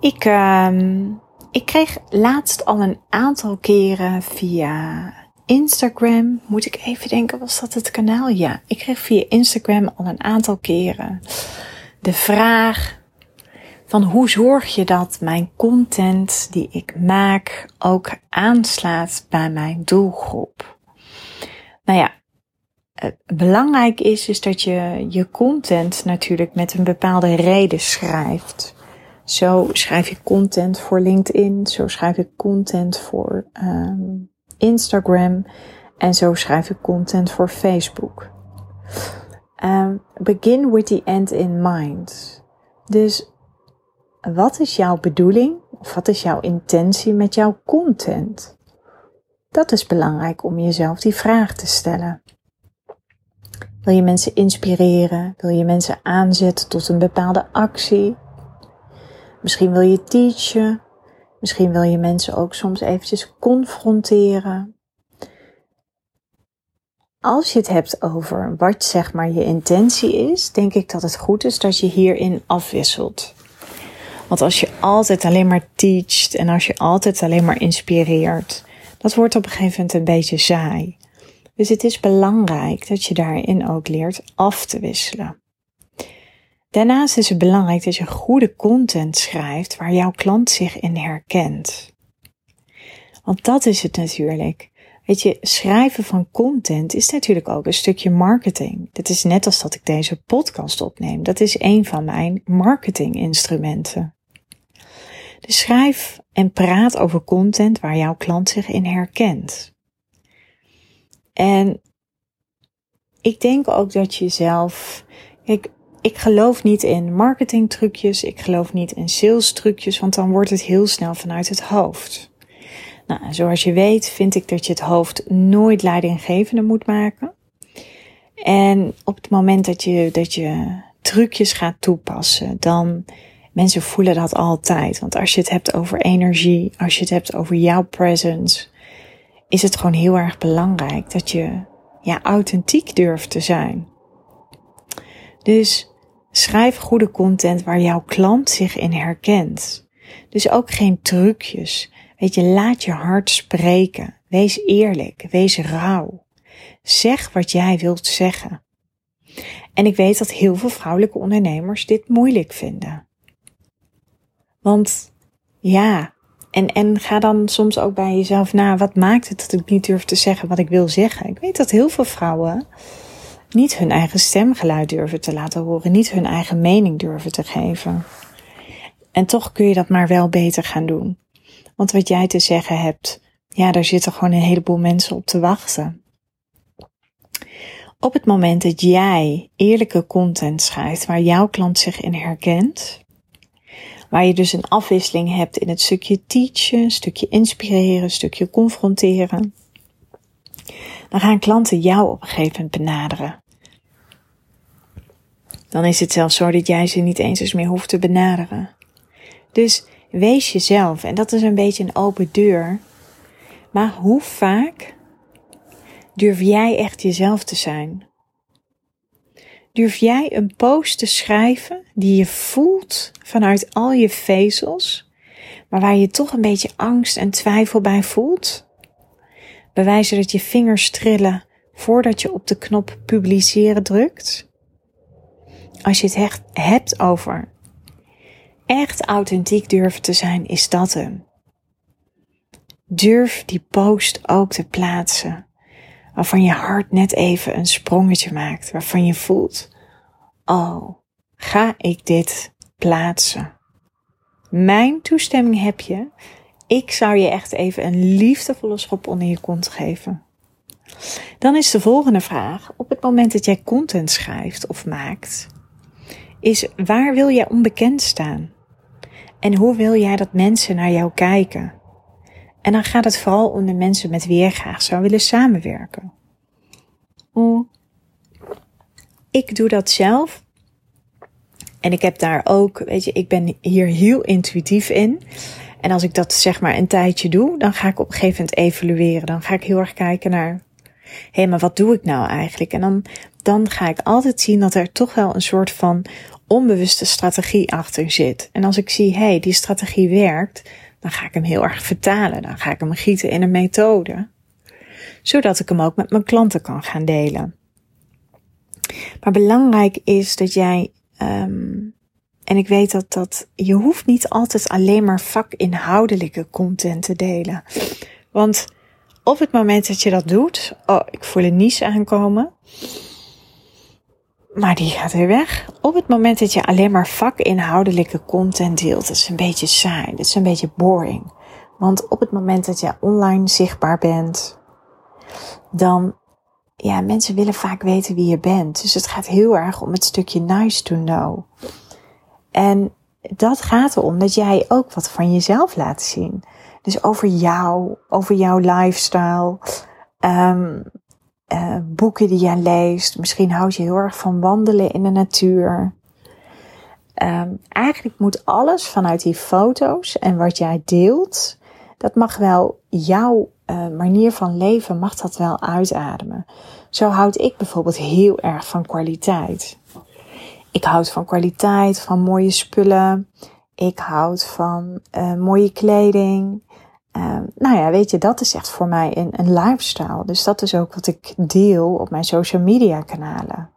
Ik, uh, ik kreeg laatst al een aantal keren via Instagram. Moet ik even denken, was dat het kanaal? Ja, ik kreeg via Instagram al een aantal keren de vraag van hoe zorg je dat mijn content die ik maak ook aanslaat bij mijn doelgroep. Nou ja, belangrijk is, is dat je je content natuurlijk met een bepaalde reden schrijft. Zo schrijf je content voor LinkedIn, zo schrijf ik content voor um, Instagram en zo schrijf ik content voor Facebook. Um, begin with the end in mind. Dus wat is jouw bedoeling of wat is jouw intentie met jouw content? Dat is belangrijk om jezelf die vraag te stellen. Wil je mensen inspireren? Wil je mensen aanzetten tot een bepaalde actie? Misschien wil je teachen. Misschien wil je mensen ook soms eventjes confronteren. Als je het hebt over wat zeg maar je intentie is, denk ik dat het goed is dat je hierin afwisselt. Want als je altijd alleen maar teacht en als je altijd alleen maar inspireert, dat wordt op een gegeven moment een beetje saai. Dus het is belangrijk dat je daarin ook leert af te wisselen. Daarnaast is het belangrijk dat je goede content schrijft waar jouw klant zich in herkent. Want dat is het natuurlijk. Weet je, schrijven van content is natuurlijk ook een stukje marketing. Dat is net als dat ik deze podcast opneem. Dat is een van mijn marketinginstrumenten. Dus schrijf en praat over content waar jouw klant zich in herkent. En ik denk ook dat je zelf, ik geloof niet in marketingtrucjes, ik geloof niet in sales trucjes, want dan wordt het heel snel vanuit het hoofd. Nou, zoals je weet vind ik dat je het hoofd nooit leidinggevende moet maken. En op het moment dat je, dat je trucjes gaat toepassen, dan mensen voelen dat altijd. Want als je het hebt over energie, als je het hebt over jouw presence, is het gewoon heel erg belangrijk dat je ja, authentiek durft te zijn. Dus schrijf goede content waar jouw klant zich in herkent. Dus ook geen trucjes. Weet je, laat je hart spreken. Wees eerlijk, wees rauw. Zeg wat jij wilt zeggen. En ik weet dat heel veel vrouwelijke ondernemers dit moeilijk vinden. Want ja, en, en ga dan soms ook bij jezelf na, wat maakt het dat ik niet durf te zeggen wat ik wil zeggen? Ik weet dat heel veel vrouwen niet hun eigen stemgeluid durven te laten horen, niet hun eigen mening durven te geven. En toch kun je dat maar wel beter gaan doen. Want wat jij te zeggen hebt, ja, daar zitten gewoon een heleboel mensen op te wachten. Op het moment dat jij eerlijke content schrijft waar jouw klant zich in herkent, Waar je dus een afwisseling hebt in het stukje teachen, een stukje inspireren, stukje confronteren. Dan gaan klanten jou op een gegeven moment benaderen. Dan is het zelfs zo dat jij ze niet eens eens meer hoeft te benaderen. Dus wees jezelf. En dat is een beetje een open deur. Maar hoe vaak durf jij echt jezelf te zijn? Durf jij een post te schrijven die je voelt vanuit al je vezels, maar waar je toch een beetje angst en twijfel bij voelt? Bewijzen dat je vingers trillen voordat je op de knop publiceren drukt? Als je het echt hebt over echt authentiek durven te zijn, is dat hem. Durf die post ook te plaatsen waarvan je hart net even een sprongetje maakt, waarvan je voelt, oh, ga ik dit plaatsen? Mijn toestemming heb je. Ik zou je echt even een liefdevolle schop onder je kont geven. Dan is de volgende vraag, op het moment dat jij content schrijft of maakt, is waar wil jij onbekend staan? En hoe wil jij dat mensen naar jou kijken? En dan gaat het vooral om de mensen met wie je graag zou willen samenwerken. Oh. Ik doe dat zelf. En ik heb daar ook, weet je, ik ben hier heel intuïtief in. En als ik dat zeg maar een tijdje doe, dan ga ik op een gegeven moment evalueren. Dan ga ik heel erg kijken naar, hé, hey, maar wat doe ik nou eigenlijk? En dan, dan ga ik altijd zien dat er toch wel een soort van onbewuste strategie achter zit. En als ik zie, hey, die strategie werkt, dan ga ik hem heel erg vertalen. Dan ga ik hem gieten in een methode. Zodat ik hem ook met mijn klanten kan gaan delen. Maar belangrijk is dat jij, um, en ik weet dat dat, je hoeft niet altijd alleen maar vakinhoudelijke content te delen. Want op het moment dat je dat doet, oh, ik voel een nies aankomen. Maar die gaat weer weg. Op het moment dat je alleen maar vakinhoudelijke content deelt, is een beetje saai, dat is een beetje boring. Want op het moment dat je online zichtbaar bent, dan, ja, mensen willen vaak weten wie je bent. Dus het gaat heel erg om het stukje nice to know. En dat gaat erom dat jij ook wat van jezelf laat zien. Dus over jou, over jouw lifestyle, um, uh, boeken die jij leest. Misschien houd je heel erg van wandelen in de natuur. Um, eigenlijk moet alles vanuit die foto's en wat jij deelt, dat mag wel jouw uh, manier van leven, mag dat wel uitademen. Zo houd ik bijvoorbeeld heel erg van kwaliteit. Ik houd van kwaliteit, van mooie spullen. Ik houd van uh, mooie kleding. Uh, nou ja, weet je, dat is echt voor mij een, een lifestyle. Dus dat is ook wat ik deel op mijn social media kanalen.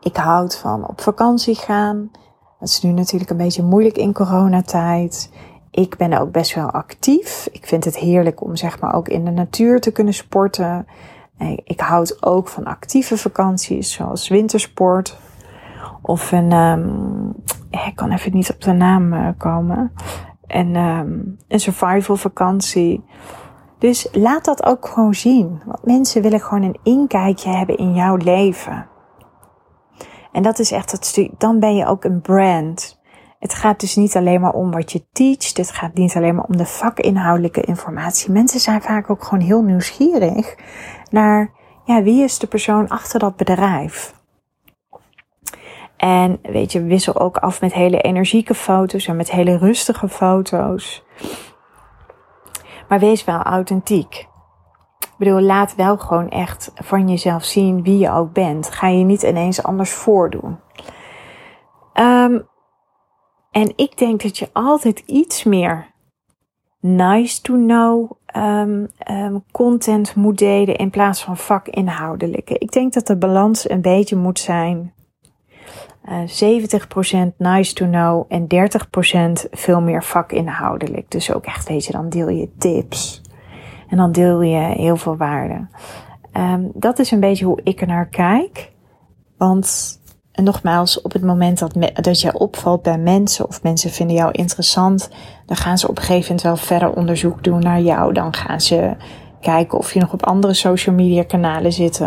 Ik houd van op vakantie gaan. Dat is nu natuurlijk een beetje moeilijk in coronatijd. Ik ben ook best wel actief. Ik vind het heerlijk om zeg maar ook in de natuur te kunnen sporten. Ik houd ook van actieve vakanties, zoals wintersport. Of een, um, ik kan even niet op de naam uh, komen. En um, een survival vakantie. Dus laat dat ook gewoon zien. Want mensen willen gewoon een inkijkje hebben in jouw leven. En dat is echt het stuk. Dan ben je ook een brand. Het gaat dus niet alleen maar om wat je teacht. Het gaat niet alleen maar om de vakinhoudelijke informatie. Mensen zijn vaak ook gewoon heel nieuwsgierig naar, ja, wie is de persoon achter dat bedrijf? En weet je, wissel ook af met hele energieke foto's en met hele rustige foto's. Maar wees wel authentiek. Ik bedoel, laat wel gewoon echt van jezelf zien wie je ook bent. Ga je niet ineens anders voordoen. Um, en ik denk dat je altijd iets meer nice to know um, um, content moet delen in plaats van vakinhoudelijke. Ik denk dat de balans een beetje moet zijn uh, 70% nice to know en 30% veel meer vakinhoudelijk. Dus ook echt, weet je, dan deel je tips en dan deel je heel veel waarde. Um, dat is een beetje hoe ik er naar kijk. Want en nogmaals, op het moment dat, dat je opvalt bij mensen of mensen vinden jou interessant, dan gaan ze op een gegeven moment wel verder onderzoek doen naar jou. Dan gaan ze kijken of je nog op andere social media kanalen zit.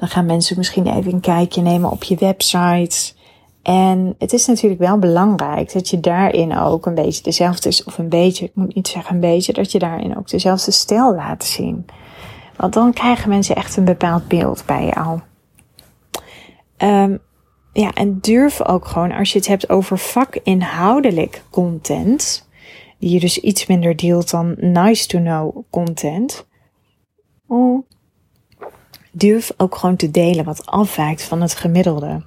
Dan gaan mensen misschien even een kijkje nemen op je website. En het is natuurlijk wel belangrijk dat je daarin ook een beetje dezelfde, of een beetje, ik moet niet zeggen een beetje, dat je daarin ook dezelfde stijl laat zien. Want dan krijgen mensen echt een bepaald beeld bij jou. Um, ja, en durf ook gewoon, als je het hebt over vakinhoudelijk content, die je dus iets minder deelt dan nice to know content, oh, durf ook gewoon te delen wat afwijkt van het gemiddelde.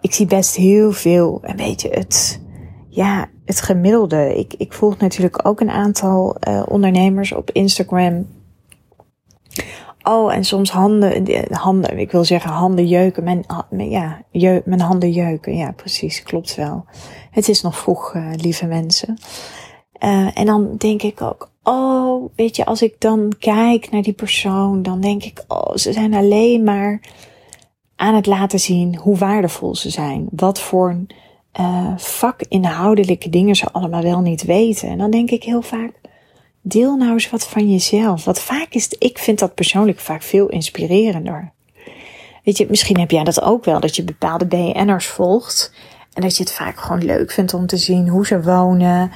Ik zie best heel veel, een beetje het, ja, het gemiddelde. Ik, ik volg natuurlijk ook een aantal uh, ondernemers op Instagram Oh, en soms handen, handen, ik wil zeggen handen jeuken. Mijn, ja, jeuk, mijn handen jeuken. Ja, precies, klopt wel. Het is nog vroeg, uh, lieve mensen. Uh, en dan denk ik ook, oh, weet je, als ik dan kijk naar die persoon, dan denk ik, oh, ze zijn alleen maar aan het laten zien hoe waardevol ze zijn. Wat voor uh, vakinhoudelijke dingen ze allemaal wel niet weten. En dan denk ik heel vaak, deel nou eens wat van jezelf. Wat vaak is, ik vind dat persoonlijk vaak veel inspirerender. weet je, misschien heb jij dat ook wel, dat je bepaalde BN'ers volgt. En dat je het vaak gewoon leuk vindt om te zien hoe ze wonen.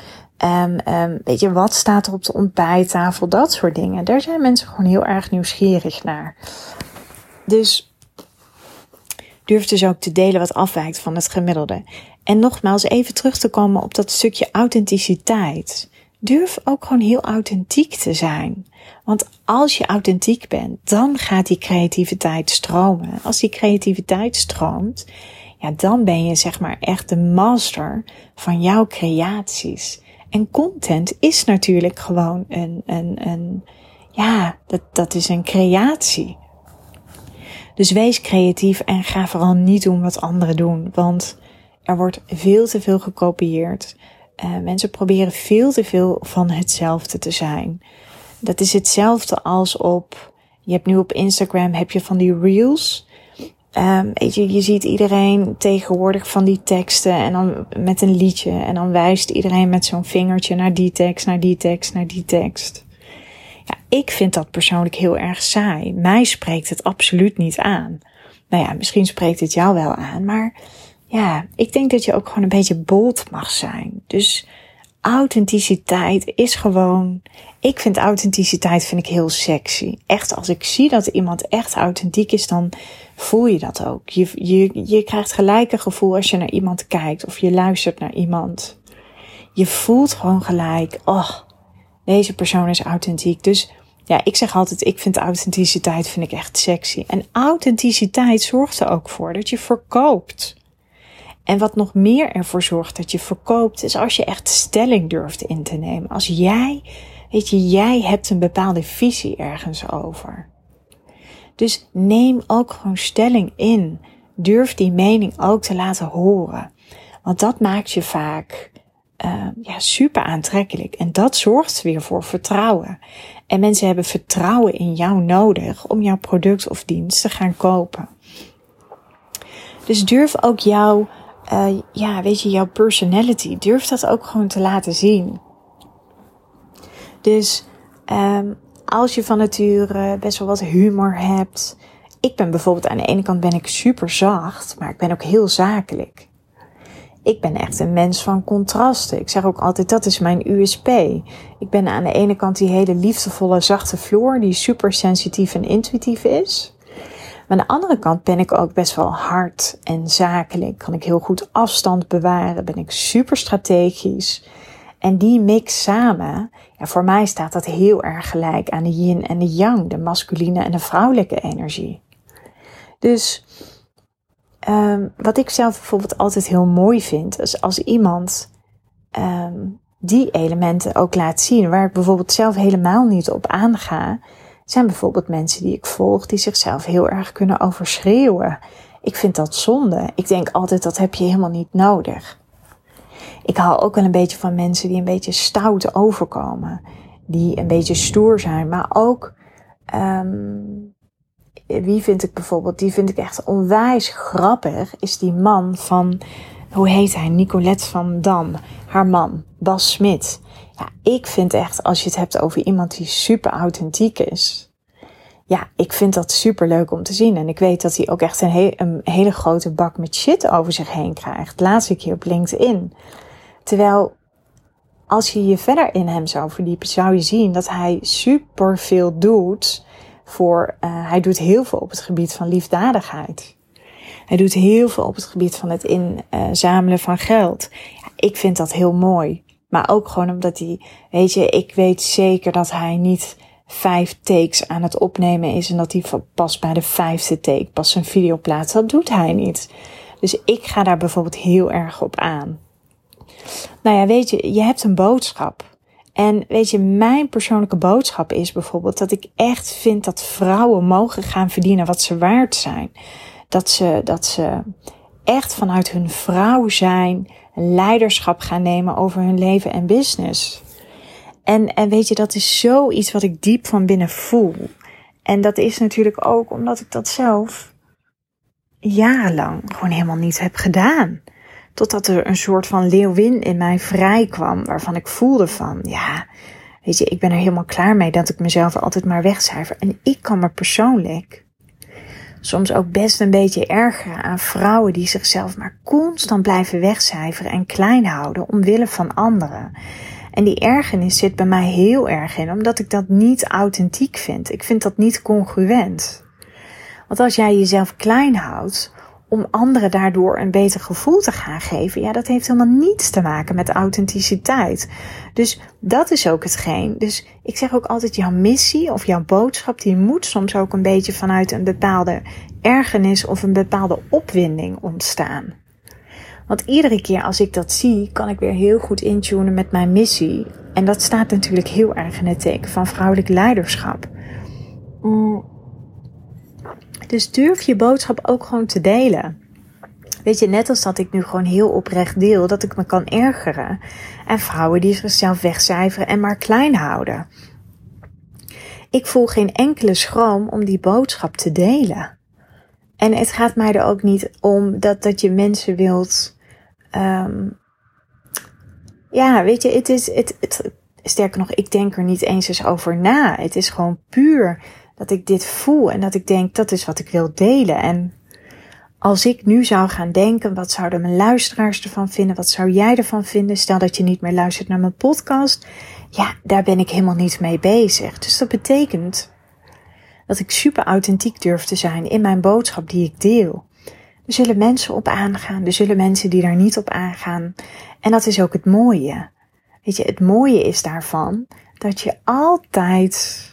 Um, weet je, wat staat er op de ontbijttafel? Dat soort dingen. Daar zijn mensen gewoon heel erg nieuwsgierig naar. Dus durf dus ook te delen wat afwijkt van het gemiddelde. En nogmaals, even terug te komen op dat stukje authenticiteit. Durf ook gewoon heel authentiek te zijn. Want als je authentiek bent, dan gaat die creativiteit stromen. Als die creativiteit stroomt, ja, dan ben je zeg maar echt de master van jouw creaties. En content is natuurlijk gewoon een, een, ja, dat, dat is een creatie. Dus wees creatief en ga vooral niet doen wat anderen doen. Want er wordt veel te veel gekopieerd. Uh, mensen proberen veel te veel van hetzelfde te zijn. Dat is hetzelfde als op, je hebt nu op Instagram, heb je van die reels. Um, je, je ziet iedereen tegenwoordig van die teksten en dan met een liedje. En dan wijst iedereen met zo'n vingertje naar die tekst, naar die tekst, naar die tekst. Ja, ik vind dat persoonlijk heel erg saai. Mij spreekt het absoluut niet aan. Nou ja, misschien spreekt het jou wel aan, maar ja, ik denk dat je ook gewoon een beetje bold mag zijn. Dus authenticiteit is gewoon. Ik vind authenticiteit vind ik heel sexy. Echt, als ik zie dat iemand echt authentiek is, dan voel je dat ook. Je, je, je krijgt gelijk een gevoel als je naar iemand kijkt of je luistert naar iemand. Je voelt gewoon gelijk, oh, deze persoon is authentiek. Dus ja, ik zeg altijd, ik vind authenticiteit vind ik echt sexy. En authenticiteit zorgt er ook voor dat je verkoopt. En wat nog meer ervoor zorgt dat je verkoopt, is als je echt stelling durft in te nemen. Als jij, weet je, jij hebt een bepaalde visie ergens over. Dus neem ook gewoon stelling in. Durf die mening ook te laten horen. Want dat maakt je vaak uh, ja, super aantrekkelijk. En dat zorgt weer voor vertrouwen. En mensen hebben vertrouwen in jou nodig om jouw product of dienst te gaan kopen. Dus durf ook jouw, uh, ja, weet je, jouw personality, durf dat ook gewoon te laten zien. Dus um, als je van nature best wel wat humor hebt. Ik ben bijvoorbeeld aan de ene kant ben ik super zacht, maar ik ben ook heel zakelijk. Ik ben echt een mens van contrasten. Ik zeg ook altijd, dat is mijn USP. Ik ben aan de ene kant die hele liefdevolle, zachte Floor, die super sensitief en intuïtief is. Maar aan de andere kant ben ik ook best wel hard en zakelijk. Kan ik heel goed afstand bewaren. Ben ik super strategisch. En die mix samen, ja, voor mij staat dat heel erg gelijk aan de yin en de yang, de masculine en de vrouwelijke energie. Dus um, wat ik zelf bijvoorbeeld altijd heel mooi vind, is als iemand um, die elementen ook laat zien, waar ik bijvoorbeeld zelf helemaal niet op aanga, zijn bijvoorbeeld mensen die ik volg, die zichzelf heel erg kunnen overschreeuwen. Ik vind dat zonde. Ik denk altijd dat heb je helemaal niet nodig. Ik hou ook wel een beetje van mensen die een beetje stout overkomen. Die een beetje stoer zijn. Maar ook, um, wie vind ik bijvoorbeeld, die vind ik echt onwijs grappig, is die man van, hoe heet hij? Nicolette van Dam. Haar man, Bas Smit. Ja, ik vind echt, als je het hebt over iemand die super authentiek is. Ja, ik vind dat super leuk om te zien. En ik weet dat hij ook echt een, een hele grote bak met shit over zich heen krijgt. Laatst ik hier op LinkedIn. Terwijl als je je verder in hem zou verdiepen, zou je zien dat hij super veel doet voor, uh, hij doet heel veel op het gebied van liefdadigheid. Hij doet heel veel op het gebied van het inzamelen van geld. Ja, ik vind dat heel mooi. Maar ook gewoon omdat hij, weet je, ik weet zeker dat hij niet vijf takes aan het opnemen is en dat hij pas bij de vijfde take pas zijn video plaatst. Dat doet hij niet. Dus ik ga daar bijvoorbeeld heel erg op aan. Nou ja, weet je, je hebt een boodschap. En weet je, mijn persoonlijke boodschap is bijvoorbeeld dat ik echt vind dat vrouwen mogen gaan verdienen wat ze waard zijn. Dat ze, dat ze echt vanuit hun vrouw zijn leiderschap gaan nemen over hun leven en business. En, en weet je, dat is zoiets wat ik diep van binnen voel. En dat is natuurlijk ook omdat ik dat zelf jarenlang gewoon helemaal niet heb gedaan. Totdat er een soort van leeuwin in mij vrij kwam, waarvan ik voelde van, ja, weet je, ik ben er helemaal klaar mee dat ik mezelf altijd maar wegcijfer. En ik kan me persoonlijk soms ook best een beetje ergeren aan vrouwen die zichzelf maar constant blijven wegcijferen en klein houden omwille van anderen. En die ergernis zit bij mij heel erg in, omdat ik dat niet authentiek vind. Ik vind dat niet congruent. Want als jij jezelf klein houdt, om anderen daardoor een beter gevoel te gaan geven, ja, dat heeft helemaal niets te maken met authenticiteit. Dus dat is ook hetgeen. Dus ik zeg ook altijd, jouw missie of jouw boodschap, die moet soms ook een beetje vanuit een bepaalde ergernis of een bepaalde opwinding ontstaan. Want iedere keer als ik dat zie, kan ik weer heel goed intunen met mijn missie. En dat staat natuurlijk heel erg in het teken van vrouwelijk leiderschap. Mm. Dus durf je boodschap ook gewoon te delen. Weet je, net als dat ik nu gewoon heel oprecht deel, dat ik me kan ergeren. En vrouwen die zichzelf wegcijferen en maar klein houden. Ik voel geen enkele schroom om die boodschap te delen. En het gaat mij er ook niet om dat, dat je mensen wilt. Um, ja, weet je, het is. Het, het, sterker nog, ik denk er niet eens eens over na. Het is gewoon puur dat ik dit voel en dat ik denk dat is wat ik wil delen. En als ik nu zou gaan denken, wat zouden mijn luisteraars ervan vinden? Wat zou jij ervan vinden? Stel dat je niet meer luistert naar mijn podcast. Ja, daar ben ik helemaal niet mee bezig. Dus dat betekent dat ik super authentiek durf te zijn in mijn boodschap die ik deel. Er zullen mensen op aangaan, er zullen mensen die daar niet op aangaan. En dat is ook het mooie. Weet je, het mooie is daarvan dat je altijd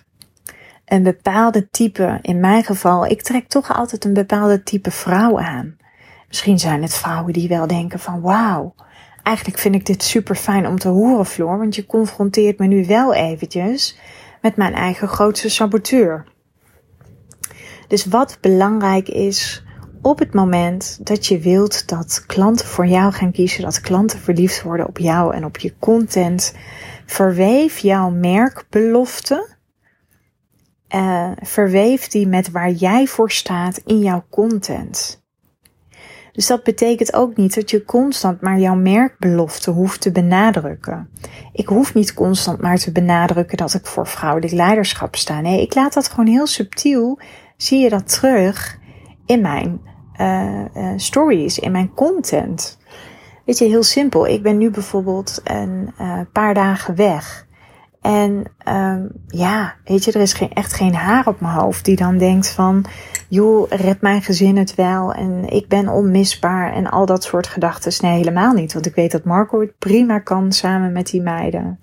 een bepaalde type, in mijn geval, ik trek toch altijd een bepaalde type vrouw aan. Misschien zijn het vrouwen die wel denken van wauw, eigenlijk vind ik dit super fijn om te horen Floor, want je confronteert me nu wel eventjes met mijn eigen grootste saboteur. Dus wat belangrijk is op het moment dat je wilt dat klanten voor jou gaan kiezen, dat klanten verliefd worden op jou en op je content, verweef jouw merkbelofte uh, verweef die met waar jij voor staat in jouw content. Dus dat betekent ook niet dat je constant maar jouw merkbelofte hoeft te benadrukken. Ik hoef niet constant maar te benadrukken dat ik voor vrouwelijk leiderschap sta. Nee, ik laat dat gewoon heel subtiel. Zie je dat terug in mijn uh, uh, stories, in mijn content. Weet je, heel simpel. Ik ben nu bijvoorbeeld een paar dagen weg. En um, ja, weet je, er is geen, echt geen haar op mijn hoofd die dan denkt van, joh, red mijn gezin het wel en ik ben onmisbaar en al dat soort gedachten. Nee, helemaal niet, want ik weet dat Marco het prima kan samen met die meiden.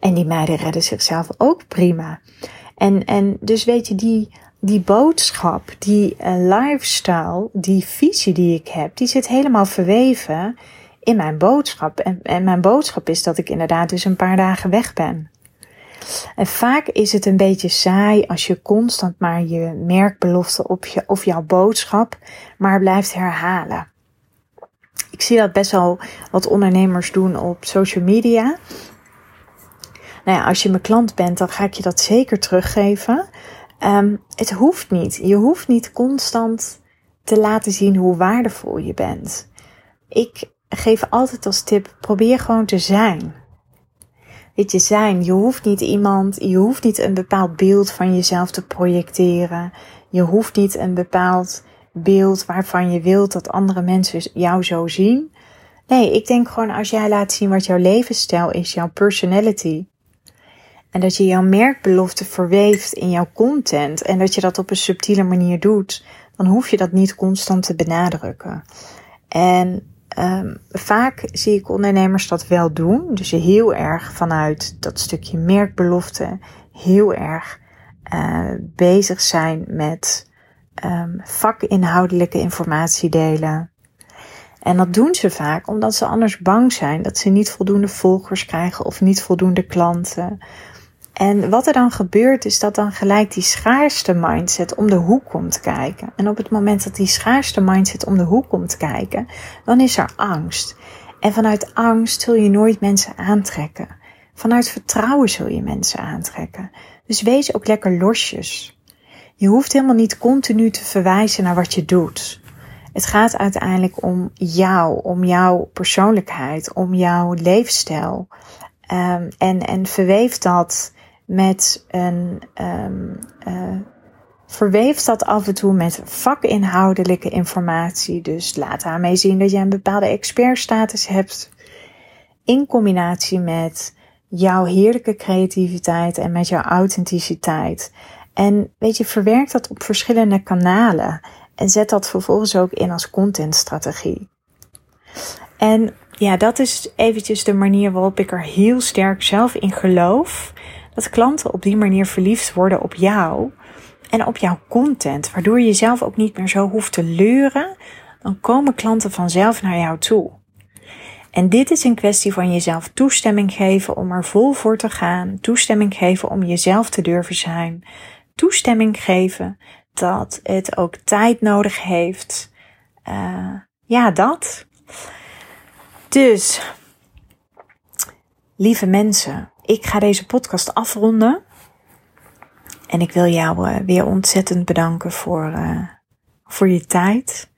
En die meiden redden zichzelf ook prima. En, en dus weet je, die, die boodschap, die uh, lifestyle, die visie die ik heb, die zit helemaal verweven in mijn boodschap. En, en mijn boodschap is dat ik inderdaad dus een paar dagen weg ben. En vaak is het een beetje saai als je constant maar je merkbelofte op je, of jouw boodschap maar blijft herhalen. Ik zie dat best wel wat ondernemers doen op social media. Nou ja, als je mijn klant bent, dan ga ik je dat zeker teruggeven. Um, het hoeft niet. Je hoeft niet constant te laten zien hoe waardevol je bent. Ik geef altijd als tip, probeer gewoon te zijn. Weet je, zijn. Je hoeft niet iemand, je hoeft niet een bepaald beeld van jezelf te projecteren. Je hoeft niet een bepaald beeld waarvan je wilt dat andere mensen jou zo zien. Nee, ik denk gewoon als jij laat zien wat jouw levensstijl is, jouw personality. En dat je jouw merkbelofte verweeft in jouw content en dat je dat op een subtiele manier doet, dan hoef je dat niet constant te benadrukken. En Um, vaak zie ik ondernemers dat wel doen. Dus heel erg vanuit dat stukje merkbelofte heel erg uh, bezig zijn met um, vakinhoudelijke informatie delen. En dat doen ze vaak omdat ze anders bang zijn dat ze niet voldoende volgers krijgen of niet voldoende klanten. En wat er dan gebeurt is dat dan gelijk die schaarste mindset om de hoek komt kijken. En op het moment dat die schaarste mindset om de hoek komt kijken, dan is er angst. En vanuit angst zul je nooit mensen aantrekken. Vanuit vertrouwen zul je mensen aantrekken. Dus wees ook lekker losjes. Je hoeft helemaal niet continu te verwijzen naar wat je doet. Het gaat uiteindelijk om jou, om jouw persoonlijkheid, om jouw leefstijl. Um, en, en verweef dat met een um, uh, verweef dat af en toe met vakinhoudelijke informatie. Dus laat daarmee zien dat je een bepaalde expertstatus hebt. In combinatie met jouw heerlijke creativiteit en met jouw authenticiteit. En weet je, verwerk dat op verschillende kanalen. En zet dat vervolgens ook in als contentstrategie. En ja, dat is eventjes de manier waarop ik er heel sterk zelf in geloof. Dat klanten op die manier verliefd worden op jou en op jouw content. Waardoor je zelf ook niet meer zo hoeft te leuren. Dan komen klanten vanzelf naar jou toe. En dit is een kwestie van jezelf toestemming geven om er vol voor te gaan. Toestemming geven om jezelf te durven zijn. Toestemming geven dat het ook tijd nodig heeft. Uh, ja, dat. Dus, lieve mensen, ik ga deze podcast afronden. En ik wil jou uh, weer ontzettend bedanken voor, uh, voor je tijd.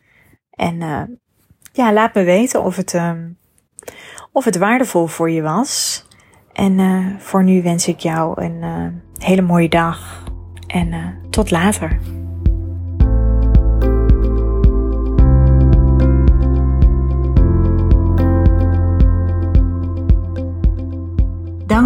En uh, ja, laat me weten of het, of het waardevol voor je was. En voor nu wens ik jou een hele mooie dag. En tot later.